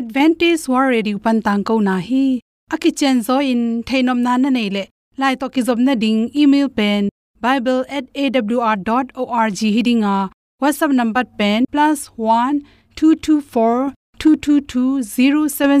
advantage war ready upan tang ko na hi. Aki chen zo in thainom na na nei le. Lai to ki zob na ding, email pen bible@awr.org hidinga whatsapp number pen, plus one two two four two two two zero seven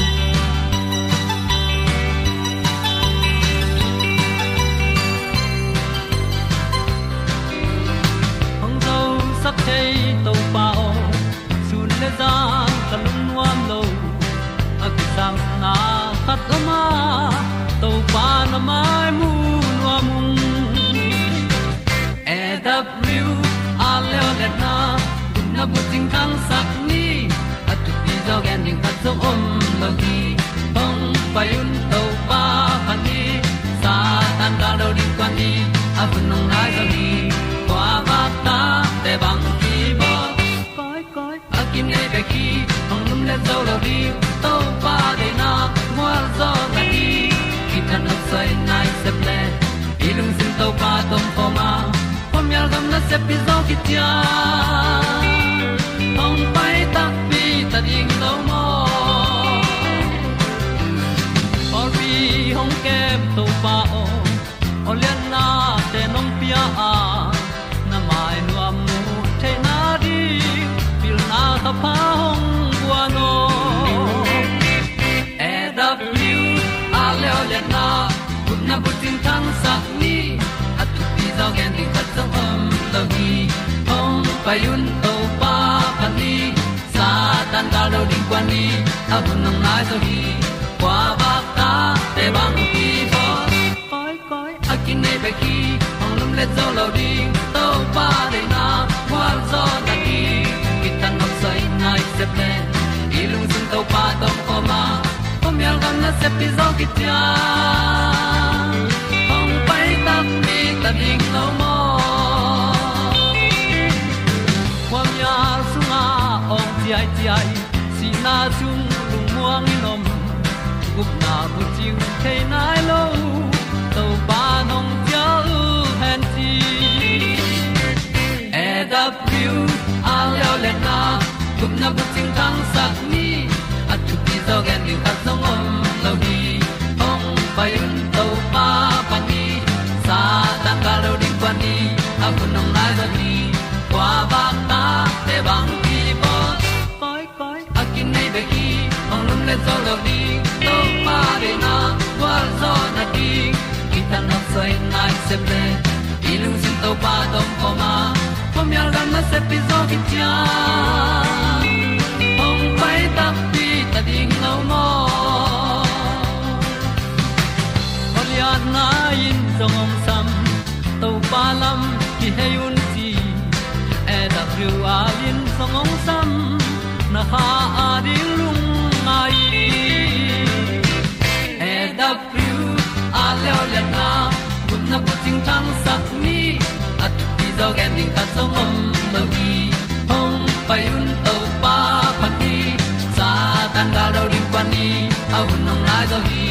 le zo lo di to pa de na mo zo ta ni ki tan nok sai nai se ple ilung sin to pa tom pa ma. Pom yal gam na se pi zo ki tia sang tin ni at tu pi zo gen di khat zo om lo gi hong pa yun to pa pa ni sa tan ga lo ding kwan ni. A bu nang mai so hi kwa ba ta te bang ki bo koi koi a kin nei be ki ong lum le zo lo ding to pa de na kwa zo na ki ki tan nok sai nai se pe ilung sun to pa tom ko ma. Pom yal gam na se pi zo ki tia gup na bu chiu the nai lo to pa nong pia u han ti e da pru a leo le na gup na bu chiu tang sat ni at tu pi zo gen ni at song om lo ni ong pa yun to pa pa ni sa tan ga lo ding pa ni à a bu nong lai za ni. Qua ba ta te bang ki bo koi koi a nei be ki ong lum le zo lo ni to pa de na kwa zo na ti ki ta na sai nai se ple ilung sin to pa tom ko ma pom yal gam na se pi zo ki tia ong pai ta pi ta ding lo mo Olian na in zong om sam to pa lam ki hay un ti e da thru a lin song om sam na ha a ding lung na pu ting tang sat ni at ti zo gen ding ta song mom lo gi hong pai un to pa pa ti. Sa tan ga do ri pa ni. A un nong lai do gi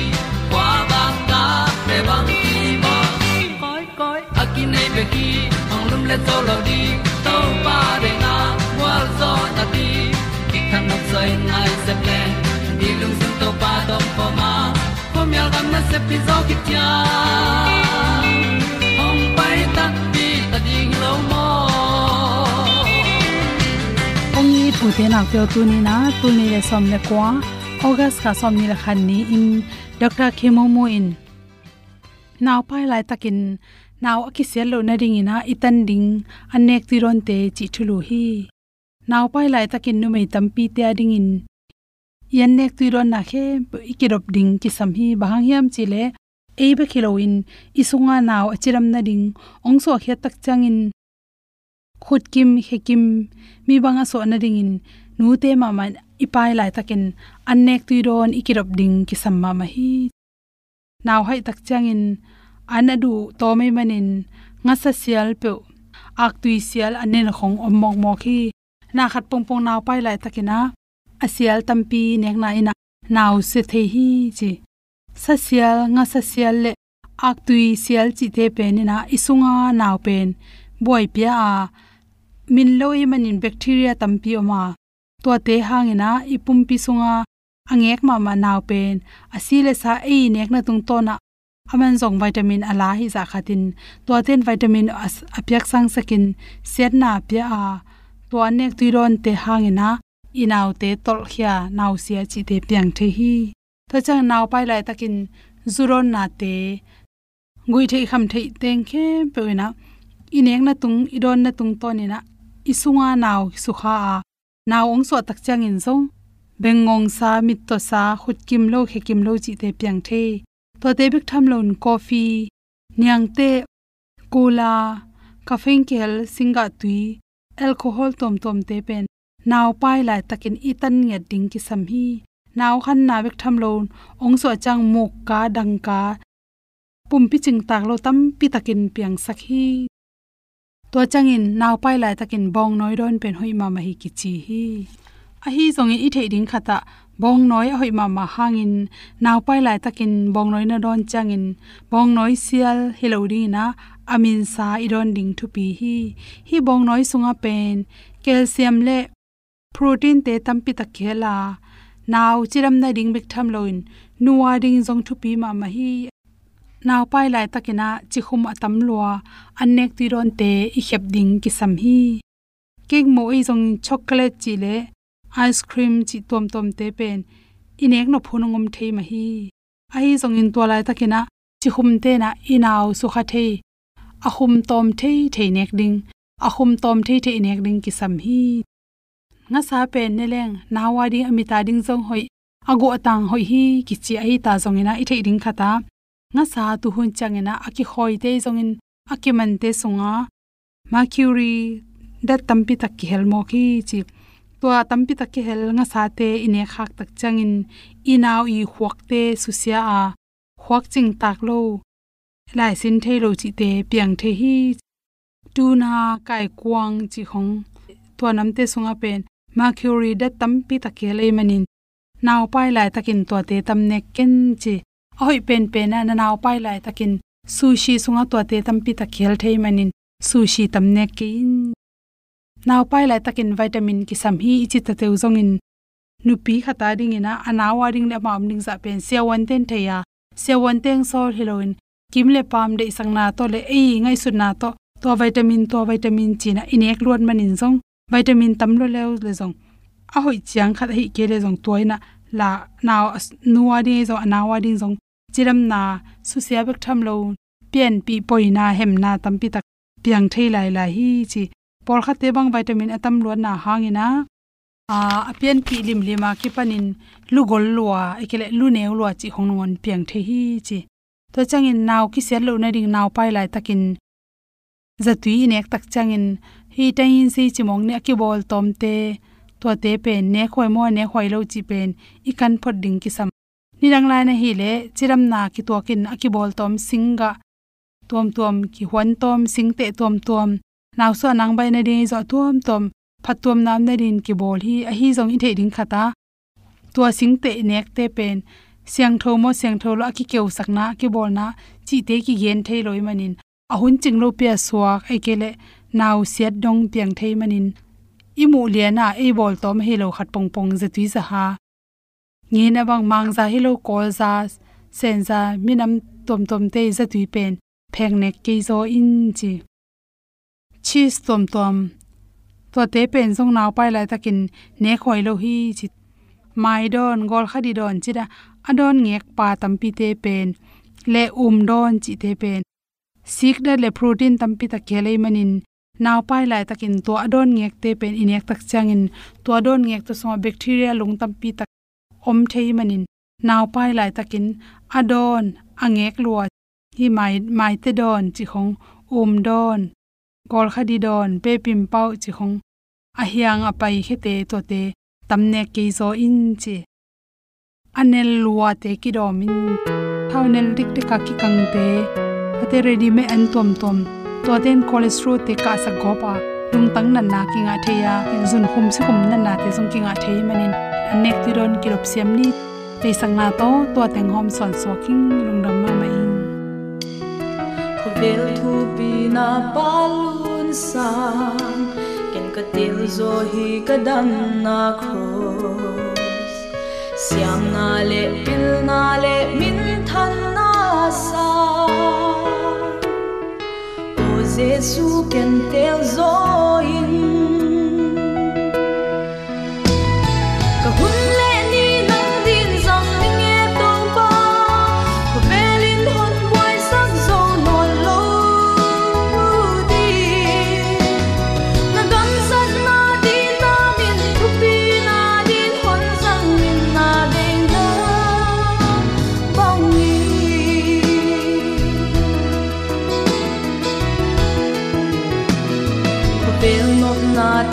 kwa ba ta pe bang ti bo koi koi a ki nei be ki hong lum le to lo di to pa de na wa zo na ti ki kan nok sai nai se ple ni lung sun to pa do pa ma. Po mi al gam na se pi zo ki tia tu ni le som le kwa august ka som ni la khan ni in dr khemo mo in naw pai lai takin naw akisel lo na ring ina itan ding anek ti ron chi thulu hi naw pai lai takin nu mei tampi te ading in yan nek tu ron na khe ikirop ding ki sam hi bahang hiam chile. Ebe khiloin isunga naw achiram na ding ongso khe tak changin khut kim he kim mi banga so na ding in nu te ma man ipai lai takin annek tu ron ikirop ding ki samma ma hi. Naw hai tak changin anadu to me manin nga sa sial pe ak tui sial anen khong omok mo khi na khat pong pong naw pai lai takina asial tampi nek na ina naw se the hi chi. Sa sial nga sa sial le ak tui sial chi te pe ni na isunga naw pen boy pia a min loi manin bacteria tampi oma to te hangina ipum pi sunga angek ma ma naw pen asile sa e nek na tung to na aman zong vitamin ala hi za khatin. To ten vitamin apyak sang sakin set na pya a to anek tuiron te hangena inaw te tol khia naw sia chi te pyang the hi. To chang naw pai lai takin zuron na te. Gui thei kham thei teng khe pe na inek na tung, idon na tung to ni na isunga naw sukha a naw ong so tak chang in zong. Bengong sa mit to sa khut kim lo khe kim lo chi te piang the. To te bik tham lon coffee nyang te, cola, caffeine kel, singa tui, alcohol tom tom te pen. Naw pai lai takin itan nge ding ki sam hi. Naw khan na bik tham lon ong so chang muk ka, dang ka, pum pi ching tak lo tam pi takin piang sak hi to changin naw pai lai takin bong noi don pen hoi ma ma hi ki chi hi. A hi zong i thei ding khata bong noi hoi ma ma hangin. Naw pai lai takin bong noi na don changin. Bong noi sial helodi na amin sa iron ding thu pi hi. Hi bong noi sunga pen. Calcium le protein te tampi ta khela. Naw chiram na ding bek tham loin. Nuwa ding jong thu pi ma ma hi naw pai lai takina chi khum atam lua anek ti ron te i khep ding ki sam hi kek mo i jong chocolate chi le ice cream chi tom tom te pen, inek no phunungum thei ma hi ai jong in to lai takina chi khum te na inaw su kha thei ahum tom thei thei nek ding ahum tom thei thei nek ding ki sam hi nga sa pen ne leng, nawa ding amita ding jong hoi ago atang hoi hi kichi ai ta jong ina i thei ding khata nga sa tu hun changena aki khoi te zongin aki man te sunga mercury, da tampi tak ki helmo ki chi. To tampi tak ki hel nga sa te ine khak tak changin. Inaw i huak te susia a huak ching tak lo. Lai sin the lo chi te piang the hi. Tu na kai kwang chi khong to nam te sunga pen. Mercury, da tampi tak ke le manin. Naw pai lai takin to te tamne ken chi ahoi pen pen na naw pai lai takin sushi sunga to te tampi ta khel thei manin sushi tam ne ke in. Naw pai lai takin vitamin ki sam hi ichi ta te uzong in. Nupi khata ding ina anawa ring le mam ning za pen se wan ten theya se wan teng sol heroin kim le pam de sang na to le ei ngai su na to. To vitamin to vitamin china inek luan manin zong. Vitamin tam lo le le zong. Ahoi chiang khat hi ke le zong toina la naw nuwa di zo anawa ding zong chiram na su sia bek tham lo pian pi poina hem na tam pi tak piang thei lai lai hi chi por kha te bang vitamin atam lo na hangina. A pian pi lim lima ki panin lu gol lua, ekele lu ne lua chi hongon piang thei hi chi. To changin naw ki sel lo na ding naw pai lai takin, zatui nek tak changin, hi tain si chimong ne ki bol tom te to te pen ne khoi mo ne khoi lo chi pen, ikan kan phot ding ki sam ni rang lai na hi le chiram na ki to kin akibol tom singa tom tom ki hwan tom, singte tom tom naw so nang bai na ding zo tom tom phatom nam na rin ki bol hi, a hi zong i the ding khata. To singte nek te pen. Siang tho mo, siang tho lo ki keu sakna ki bol na, chi te ki gen thei loi manin. Ahun chinglo pia suak ekele naw siat dong piang thei manin. Imu liana e bol tom helo khat pong pong za tui za ha nge na bang mang za hilo kol za sen za minam tom tom te za tui pen. Pheng nek ke zo in chi. Cheese tom tom. To te pen song naw pai lai takin ne khoi lo hi chi. Mai don, gol khadi don chida adon ngek pa tampi te pen. Le um don chi te pen. Sik da le protein tampi ta khelei manin. नाउ pai lai takin to adon ngek te pen inek tak changin. To adon ngek to so bacteria lung tampi tak om thei manin naw pai lai takin. Adon angek lua hi mai mai te don chi khong. Um don gol khadi don pe pim pau chi khong. A hiang apai khete to te. Tamne ke zo in chi. Anel lua te ki do min thaunel dik dik ka ki kang te. Ate ready me an tom tom to ten cholesterol te ka sa go pa lung tang nan na ki nga theya. In zun khum se khum nan na te zung ki nga thei manin anek ti don ki rop siam ni te sang na to to teng hom son so king lung dam ma mai ko vel thu pi na palun sang ken ka til zo hi ka dam na cross siam na le pil na le min than na sa. O jesu ken tel zo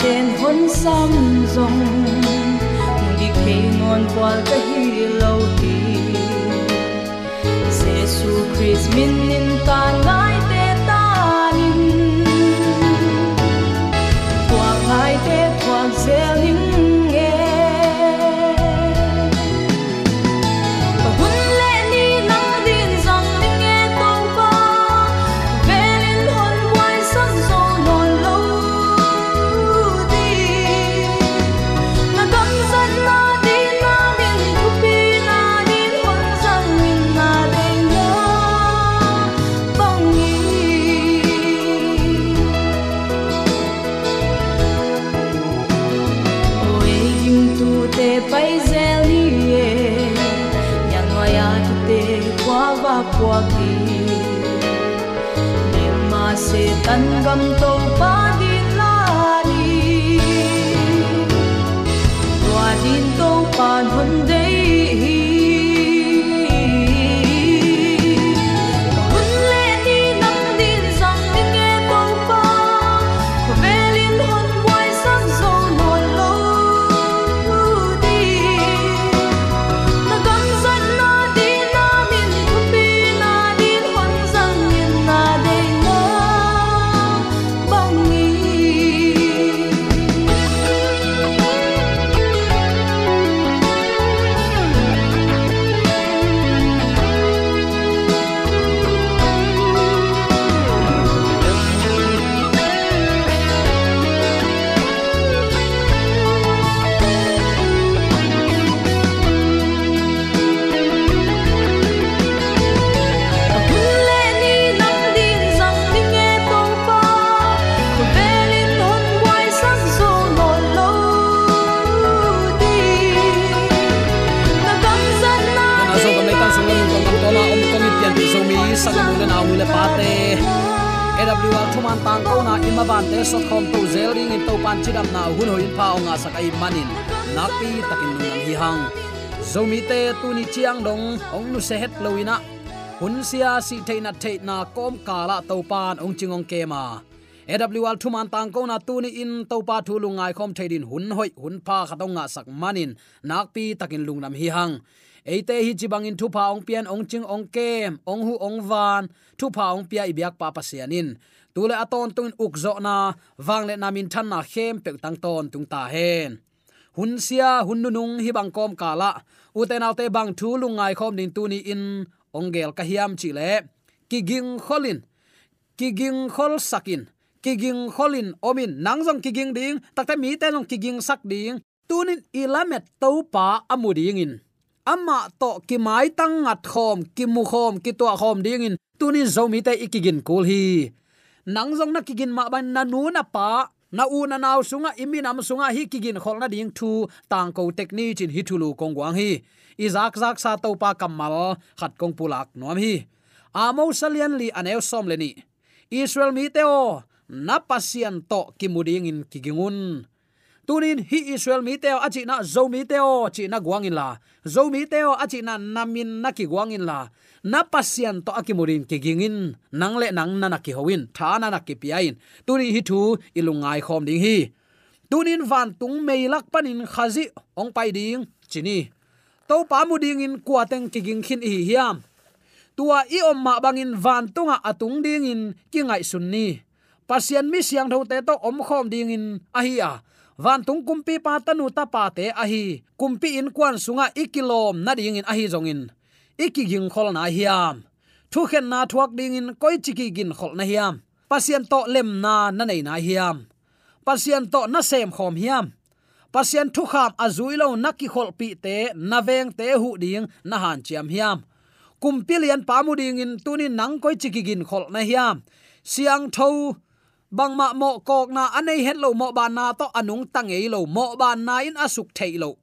Tên hôn xăm rồng, đi khi ngon qua cái hi lâu thì Jesus Christ min in ta ngang sot khom to zel ding in to pan chidam na hun hoin pa onga sakai manin napi takin nun hi hang zomi te tu ni chiang dong ong nu se het loina hun sia si theina theina kom kala to pan ong chingong kema AWL thuman tang ko na tu ni in to pa thu lungai khom thedin hun hoi hun pa nga sak manin nakpi takin lungnam hi hang eite hi chibangin thu pa ong pian ong ching ong kem, ong hu ong van thu pa ong pia ibyak pa pasianin. Tule aton tung ukzo na wangle namin than na khem pe tang ton tung ta hen. Hun sia, hun nung hi bang kom kala. Uten alte bang thu lungai khom din tu ni in ongel ka hiam chi le. Ki ging kholin, ki ging khol sakin, ki ging kholin omin. Nangjong ki ging ding takte mi te long ki ging sak ding. Tunin ilamet topa amuding in ama to ki mai tang ngat khom, ki mu khom, ki to khom ding in. Tunin zomi te ikigin kul hi. Nang jong na kigin ma ban na nu na pa, na u na naw sunga imi nam sunga hi kigin khol na ding thu. Tang ko tekni chin hi thulu kong wang hi. Izak zak sa to pa kamal khat kong pulak nom hi. Amo salian li anel som le ni. Israel mi teo na pasian to kimuding in kigingun tunin hi israel mi teo achi na zo mi teo chi na guangin la. Zo mi teo achi na namin na ki guangin la. Na pasian to akimurin ki gingin nang le nang, na na ki howin tha na na ki piain tuni hi thu ilungai khom ding hi tunin van tung mei lak panin khazi ong, pai ding chini to pa mu ding in kuateng ki ging khin hi hiam tua, i, om, ma bangin van tunga atung ding in ki ngai sunni pasian mi, siang tho te to, om, khom ding in a hi a van tung kumpi pa tanu ta pa te a hi kumpi in kwan sunga ikilom na ding in a hi zong in iki ging khol na hiam. Thu khen na thuak ding in koi chiki gin khol na hiam. Pasien to lem na na nei na hiam. Pasien to na sem khom hiam. Pasien thu kham azuilo naki khol pi te, na veng te hu ding na han chiam hiam. Kumpilian pamu ding in tunin nang koi chiki gin khol na hiam. Siang thau bang ma mo kok na anei het lo mo ban na to anung tang ei lo mo ban na in asuk thei lo.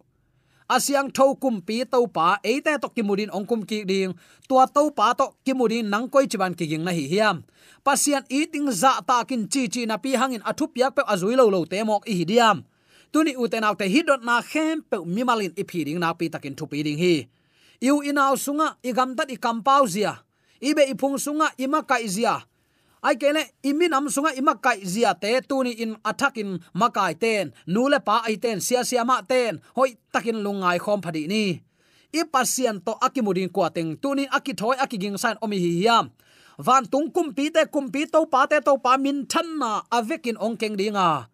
Asyang tho kum pi to pa eite to kimudin ong kum ki ding. Tua to pa to kimudin nang koi chiban ki ging na hi hiam. Pasian eating za ta kin chi chi na pi hangin athup yak pe azui lo lo te mok i diam. Tuni uten hi hidot na khem pe mimalin ipi ding na pi takin thu pi ding hi. Yu inaw sunga igam tat i kampau zia. Ibe ipung sunga ima kai zia ai kele imin am sunga ima kai zia te tuni in attacking makai ten nule pa ai ten sia sia ma ten hoi takin lungai khom phadi ni. I pasian to akimudin kwa teng tuni akithoi akiging san omi hi hiam. Van tung kum pi te kum pi to pa te to pa min than na avekin ong keng dinga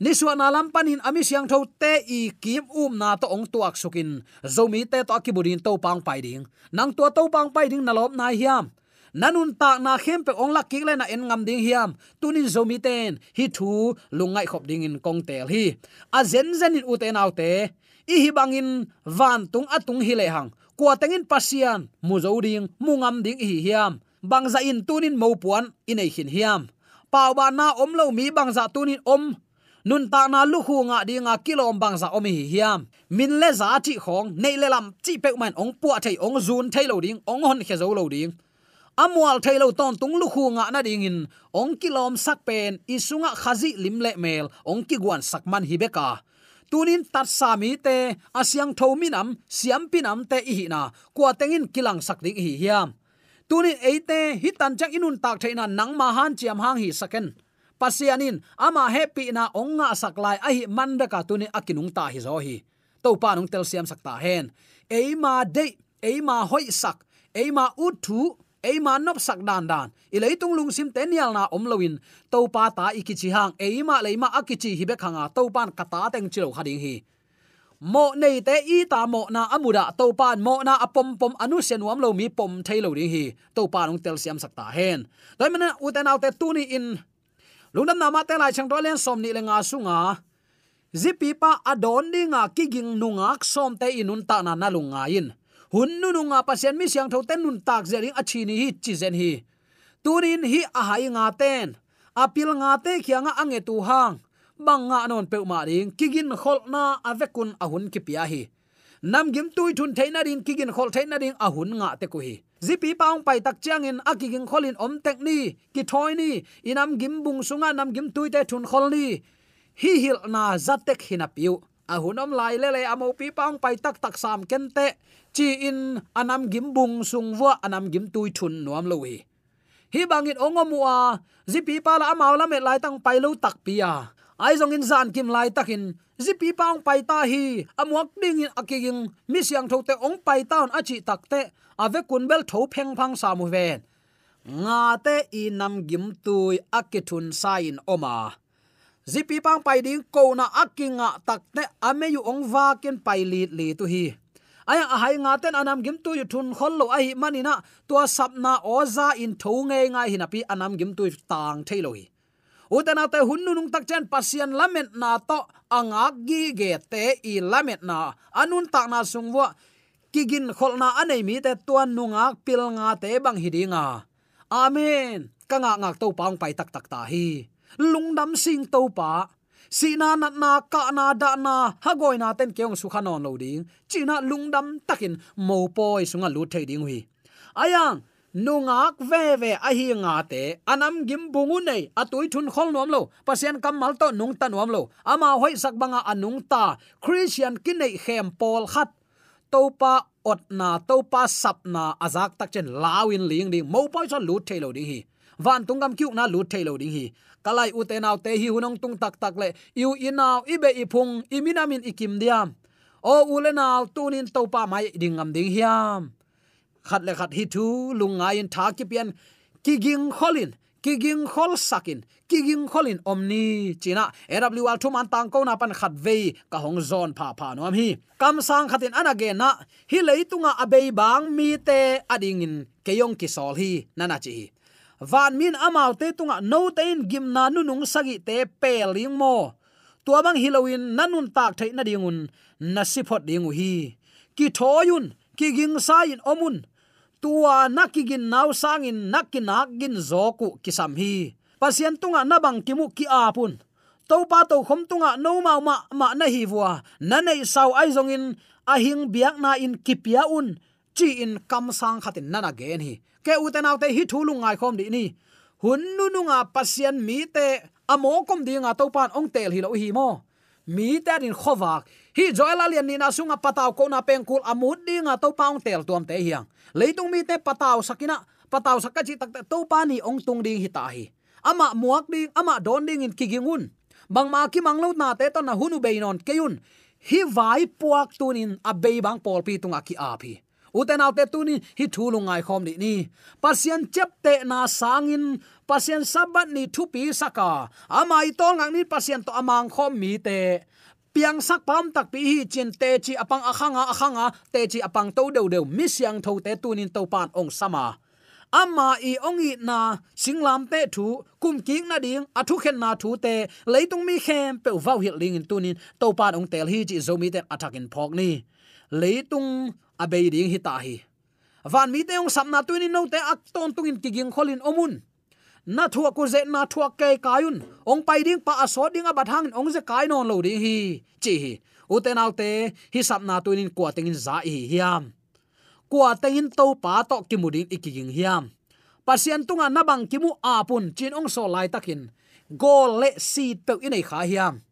niswa na lam panin ami siang tho te i kim um na to ong tuak sukin zomi te to akibudin to pang pai ding nang to to pang pai ding na lop na hiam nanun ta na khem pe ong lak le na en ngam ding hiam. Tunin zomi ten. Hi thu lungai khop ding in kong tel hi. A zen zen in uten autte i hi bangin van tung atung hi le hang. Kwa tengin pasian, mu zo ding, mu ngam ding hi hiam. Bangza in tunin mo puan, in ei hin hiam. Pau ba na om lo mi bangza tunin om. Nun ta na lu khu nga di nga kilom bang za omi hiam. Min le za chi khong, nei le lam chi pe man ong pu thai ong zun thai lo ding, ong hon khe zo lo ding amwal thailo ton tung lu khunga na ding in ong kilom sak pen, isunga khazi limle mel. Ong ki guan sakman hibeka tunin tat sami te, asyang thominam siam pinam te i na. Kwa tengin kilang sak hi hiam. Tunin eite hitan chang inun tak thaina nang ma han chiam hang hi saken. Pasianin, ama happy na onga saklai ahi mandaka tunin akinung ta hi zo hi. To pa nong tel siam sakta hen. Eima de eima hoi sak. Eima uthu eima nop sak dan dan. Ilei tung lung sim ten yal na om loin to pa ta ikichi hang. Eima leima akichi hibe khanga to pan kata teng chilo hading hi. Mo nei te i ta mo na amuda. To pan mo na apom pom anu sen wam lo mi pom thailo ding hi. To pa nong tel siam sakta hen. Toy mana uten autte tuni in. Lungnam na ma te lai chang to len som ni le nga sunga zipi pa adon dinga kiging nungak som te inun ta na na lunga in hun nu nu nga pasien mi siang tho ten nun tak zering achi ni hi chi zen hi. Turin hi a hai nga ten. Apil nga te khianga ange tu hang. Bang nga non pe ma ding kigin khol na avekun ahun ki pia hi. Nam gim tui thun theina rin kigin khol theina ding ahun nga te ku hi. Zipi paung pai tak chiang in akigin kholin om tek ni. Ki thoi ni. Inam gim bung sunga nam gim tui te thun khol ni. Hi hil na zatek hina piu. Ahunom lai le le amo pi paung pai tak tak sam kente chi in anam gim bung sung wa anam gim tui thun nuam lo hi. Hi bangin ongomua zipi pa la amaw la me lai tang pai lo tak pia ai zong in zan kim lai takin, zipi paung pai ta hi, amuak ding in akiging, mi siang thote ong pai taun achi takte ave kunbel tho pheng phang sa mu ven nga te i nam gim tui akithun sain oma zipi pang pai ding ko na akinga takte ameyu ong va ken pai li li tu hi aya a hai nga ten anam gim tu thun khol lo ai manina tua sapna oza in tho nge nga hina pi anam gim tu tang thailo hi utana te hunnu nung tak chen pasian lament na to anga gi ge te i lament na anun tak na sungwa kigin kholna anei mi te tuan nunga pil nga te bang hidinga amen. Kanga ngak to paung pai tak tak ta hi lungdam sing to pa sina na na ka na da na ha goi na ten keong su khanon lo ding. China lungdam takin, mo poi sunga lu thei ding hui. Ayang nungak ve ve a hi nga te, anam gim bungu nei atui thun khol nom lo, pasien kam mal to nung tan wam lo. Ama hoi sak banga anung ta, christian kin nei khem pol khat. Topa ot na topa sap na azak tak chen lawin ling ding, mo poi so lu thei lo ding hi van tungam kyu na lut thailo ding hi. Kalai u te naw te hi hunong tung tak tak le. Yu inaw ibe ipung iminamin ikim diam. O ule naw, tunin topa mai ding gam ding hiam. Khát le khát hi thu lunga in tha ki pian. Ki ging kholin, ki ging khol sakin, ki ging kholin omni china awl thu man tang ko na pan khat ve ka hong zon pha pha nom hi. Kam sang khatin anage na, hi leitunga abei bang mi te ading in keyong ki sol hi, nana chi van min amau te tunga no te in gim na nu nung sagi te peling mo. Tua bang hilowin nanun tak thai na dingun nasipot dingu hi. Ki thoyun ki ging sain omun. Tua nakigin naw sangin nakinakgin zoku kisam hi. Pasien tunga nabang kimu ki apun to pa to khom tunga no ma ma ma na hi wa na nei sau ai zongin ahing biak na in kipia un chi in kam sang khatin nana gen hi ke uten autte hi thulung ngai khom di ni. Hun nu nu nga pasien mi te amo kom di nga to pan ong tel hi lo hi mo. Mi te din khowak. Hi joela lian ni na sunga pataw ko na pengkul amut di nga to paung tel tuam te hiang. Leitung mi te pataw sakina pataw sakachi tak to pa ni ong tung ding hi ta hi. Ama muak ding, ama don ding in kigingun. Bang ma ki manglo na te to na hunu beinon keyun hi vai puak tunin a bei bang pol pi tunga ki api phi uten autte tuni hi thulungai khom ni ni. Pasien chep te na sangin pasien sabat ni thu pi saka amai à. i tol ngang ni, pasien to amang khom mi te piang sak pam tak pi hi chin te chi apang akhanga akhanga te chi apang to deu deu mi siang tho te tunin to pan ong sama amma à. i ongi na singlam te thu kum king na ding athu khen na thu te leitung mi khem pe vau hi ling in tunin to pan ong tel hi chi zomi te attack in phok ni. Leitung abei ding hi ta hi. Van mi te ong samna tuin no te ak ton tungin kiging kholin omun. Na thua ku ze na thua ke kayun. Ong pai ding pa aso ding abat hang ong ze kai non lo ding hi. Chi hi. Uten alte hi sap na tunin kwa tengin za hi hiam. Kwa tengin to pa to kimudin ikiging hiam. Pasian tunga nabang kimu apun chin ong so lai takin. Gol le si pe inai kha hiam.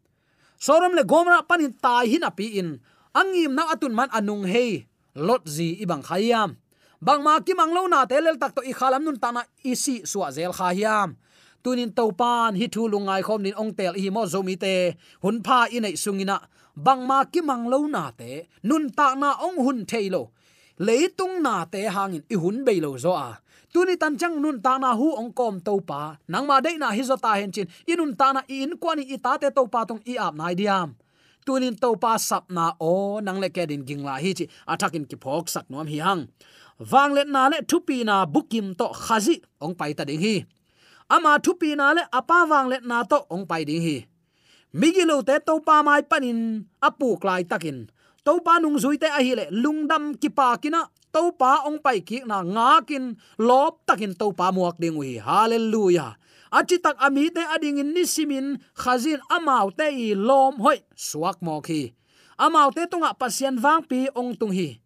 Sorom le gomra panin tai hin api in. Angim na atun man anung hei lot zi ibang khayam bang ma ki manglo na telel tak to i khalam nun tana isi suwa zel kha hiam tunin topan hi thu lungai khom nin ong tel hi mo zomi te. Hun pha inai sungina bang ma ki manglo na te, nun ta na ong hun thailo leitung na te hangin i hun beilo zo a. Tuni tan chang nun ta na hu ong kom to pa. Nang ma dei na hi zo ta hen chin. Inun ta na in kwani i ta te to pa tong i ap nai diam tunin to pa sap na o, nang le kedin din la hi chi. Athakin ki phok sak nom hi hang. Wang let na le thupi na bukim to khazi, ong pai ta ding hi. Ama thupi na le apa wang let na to ong pai ding hi. Migilo te to pa mai panin apu klai takin. To pa nung zui te a hi le lungdam ki pa kina to pa ong pai ki na nga kin, lop takin to pa muak ding wi. Hallelujah achi tak ami te ading in nisimin, khazin amau te i lom hoi, suak mo khi. Amau te tunga pasien wang pi ong tung hi.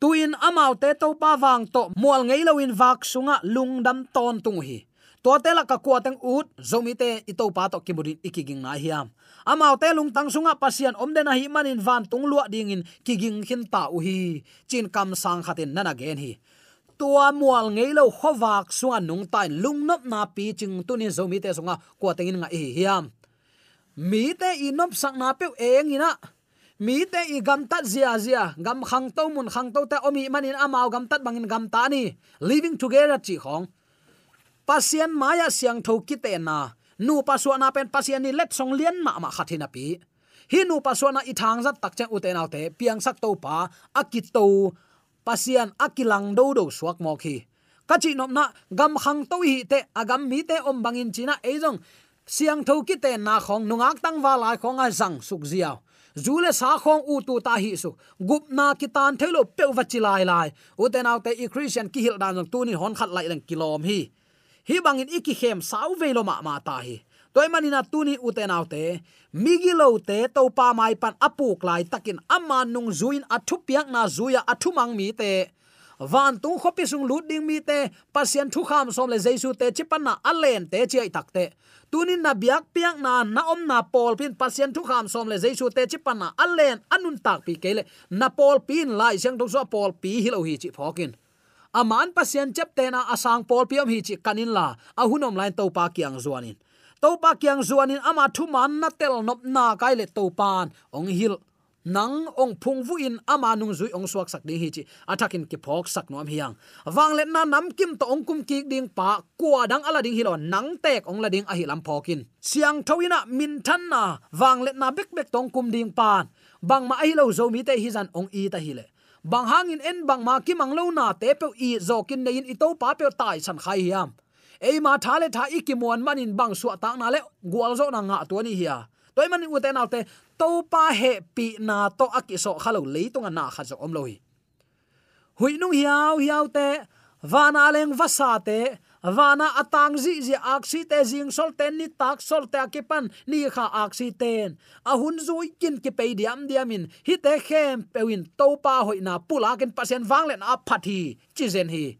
Tuin amau te to pa wang to mual ngei loin wak sunga lungdam ton tung hi. To te la ka kwa teng ut zomi te i to pa to kimurin ikiging na hiam amau te lung tang sunga pasian omde na hi manin van tung lua ding in kiging khin ta u hi. Chin kam sang khatin nana gen hi tua mual ngei lo khowak suan nung tai lung nop na pi ching tunin zomi te songa ko tengin nga hi hiam. Mi te inop sak na pe eng ina. Mi te i gam tat zia zia. Gam khang to mun khang to te omi manin amao gam tat bangin gam ta ni. Living together, chi khong pasien maya siang tho ki te na. Nu paswa na pen pasien ni let song lien ma ma khathina pi. Hi nu paswa na i thang zat tak chang u te naw te. Piang sak to pa akito pasian akilang do do suak mo khi. Kachi nom na, gam khang to hi te, agam mi te om bangin china ejong siang tho ki te na khong nungak tang wa lai khong a zang suk ziaw zule sa khong u tu ta hi su gup na ki tan thelo pe wa chi lai lai. U te naw te i christian ki hil dan tu ni hon khat lai lang kilom hi. Hi bangin iki khem sau ve lo ma ma ta hi toy manina tuni uten autte migilo te to pa mai pan apuk lai takin amma nung zuin athu piak na zuya athu mang mi te. Van tung khopi sung lut ding mi te. Pasien thu kham som le jaisu te chipanna alen te, chi takte tunin na biak piak na na om na pol pin, pasien thu kham som le jaisu te chipanna alen anun tak pi kele na pol pin lai sang dong so pol pi hilo hi chi phokin. Aman pasien chep te na asang pol piom hi chi kanin la. Ahunom lain to pa kyang zuanin topa kyang zuanin ama thu man na tel nop na kai le topan ong hil nang ong phung vu in ama nung zui ong suak sak ding hi chi. Athakin ki phok sak nom hiang. Wang let na nam kim to ong kum ki ding pa kwa dang ala ding hilon nang tek ong la ding a hi lam phokin siang thawina min than na, wang let na bek bek tong kum ding pan. Bang ma ai lo zo mi te hi zan ong i ta hi le. Bang hangin en bang ma ki mang lo na te pe i zo kin nei in i to pa pe tai san khai hiam ei ma tha le tha ikimon manin bang su ta na le gwal zo na nga to ni hiya toy man u te na te to pa he pi na to akiso khalo leitung na kha zo om loi hui nung hiao hiao te vana leng vasa te vana atang zi zi aksi te jing sol ten ni tak sol te akipan ni kha aksi ten. A hun zui kin ki pe diam diamin hi te khem pewin to pa hoina pula ken pasen wang len a phathi chi zen hi.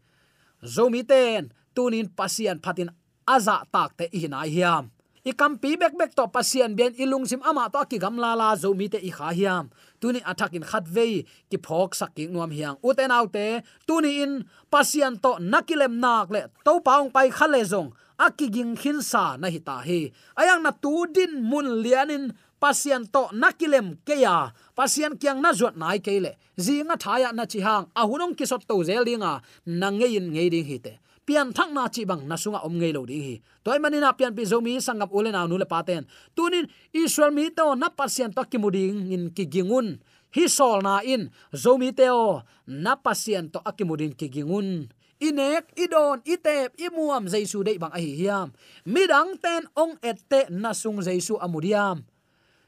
Zomi ten tunin pasian phatin aza takte ihinai hiam. I kampi bek bek to pasian bian ilung sim ama to ki gam la la zo mi te i kha hiam. Tuni athakin khat ve ki phok sak nuam hiang. Uten autte tuni in pasian to nakilem nak le to paung pai khale zong. Akiging khin sa na hi ta hi. Ayang na tu din mun lianin pasian to nakilem keya pasian kyang na zot nai kele zinga thaya na chi hang. Ahunong kisot to zelinga nangein ngei ding hi te pian thak na chi bang na sunga om ngei lo ding hi. Toy manina pian pi zomi sangap ule na nu le paten tunin israel mi to na pasien to kimuding in ki gingun. Hi sol na in. Zomi teo na pasien to akimudin ki gingun. Inek idon itep imuam jaisu dei bang ahi hiam. Midang ten ong ette nasung jaisu amudiam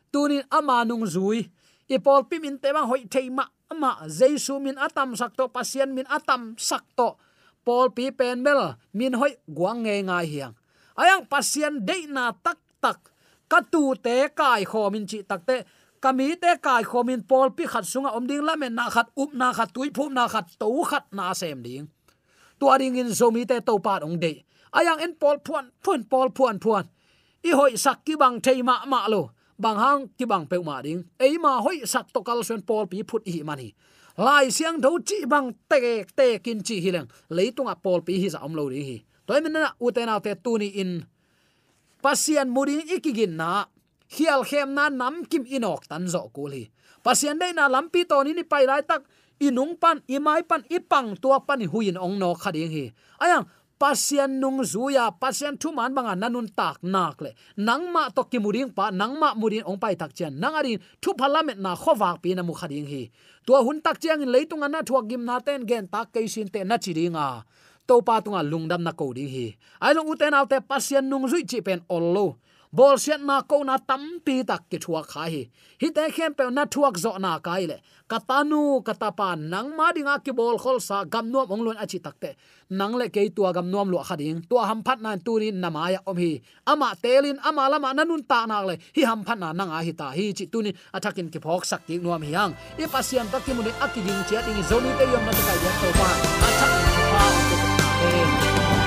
tunin amanung zui. Ipol pimin te bang hoi theima ama jaisu min atam sakto pasien min atam sakto pol pi pen mel min hoi guang nge ngai hiang. Ayang pasien de na tak tak. Ka tu te kai kho min chi tak te. Kami te kai kho min pol pi khat sunga om ding la men na khat up na khat tui phum na khat to khat na sem ding. Tua ding in zomi te to pat ong de ayang en pol phuan phuan pol phuan phuan. I hoi sak ki bang thei ma ma lo. Bang hang ki bang pe ma ding. Ei ma hoi sak to kal sen pol pi phut hi mani lai siang tho chi bang te te kin chi hi leng. Leitung a pol pi hi za om lo ri hi toy min na u te na te tu ni in. Pasian muring ikigin na hial khem na nam kim inok tan zo kul hi pasian dei na lampi to ni ni pai lai tak. Inung pan imai pan ipang tua pan huin ong no khading hi. Ayang pasian nung zuya pasian thu man banga nanun tak nak le. Nangma to ki muring pa nangma murin ong pai tak chen nangari thu parliament na khowak pi na mu khading hi. To hun tak chiang in leitung ana thuak gim na ten gen tak ke sin te na chiringa. To pa tunga lungdam na ko ding hi. Ai long uten autte pasian nung zui chi pen ollo bol siat na ko na tam pi tak ki thuak kha hi. Hi te khem pe na thuak zo na kai le. Katanu katapa nang ma dinga ki bol khol sa gam nuam ong lon achi takte nang le ke tua gam nuam lo khading tua ham phat na turin namaya om hi. Ama telin ama lama nanun ta nak le. Hi ham phat na nang a hi ta hi chi tunin athakin ki phok sak ki nuam hi hang i pasian tak ki muni akiding chia ding. Zoni te yom na ta kai ya to pa. Athak pa amen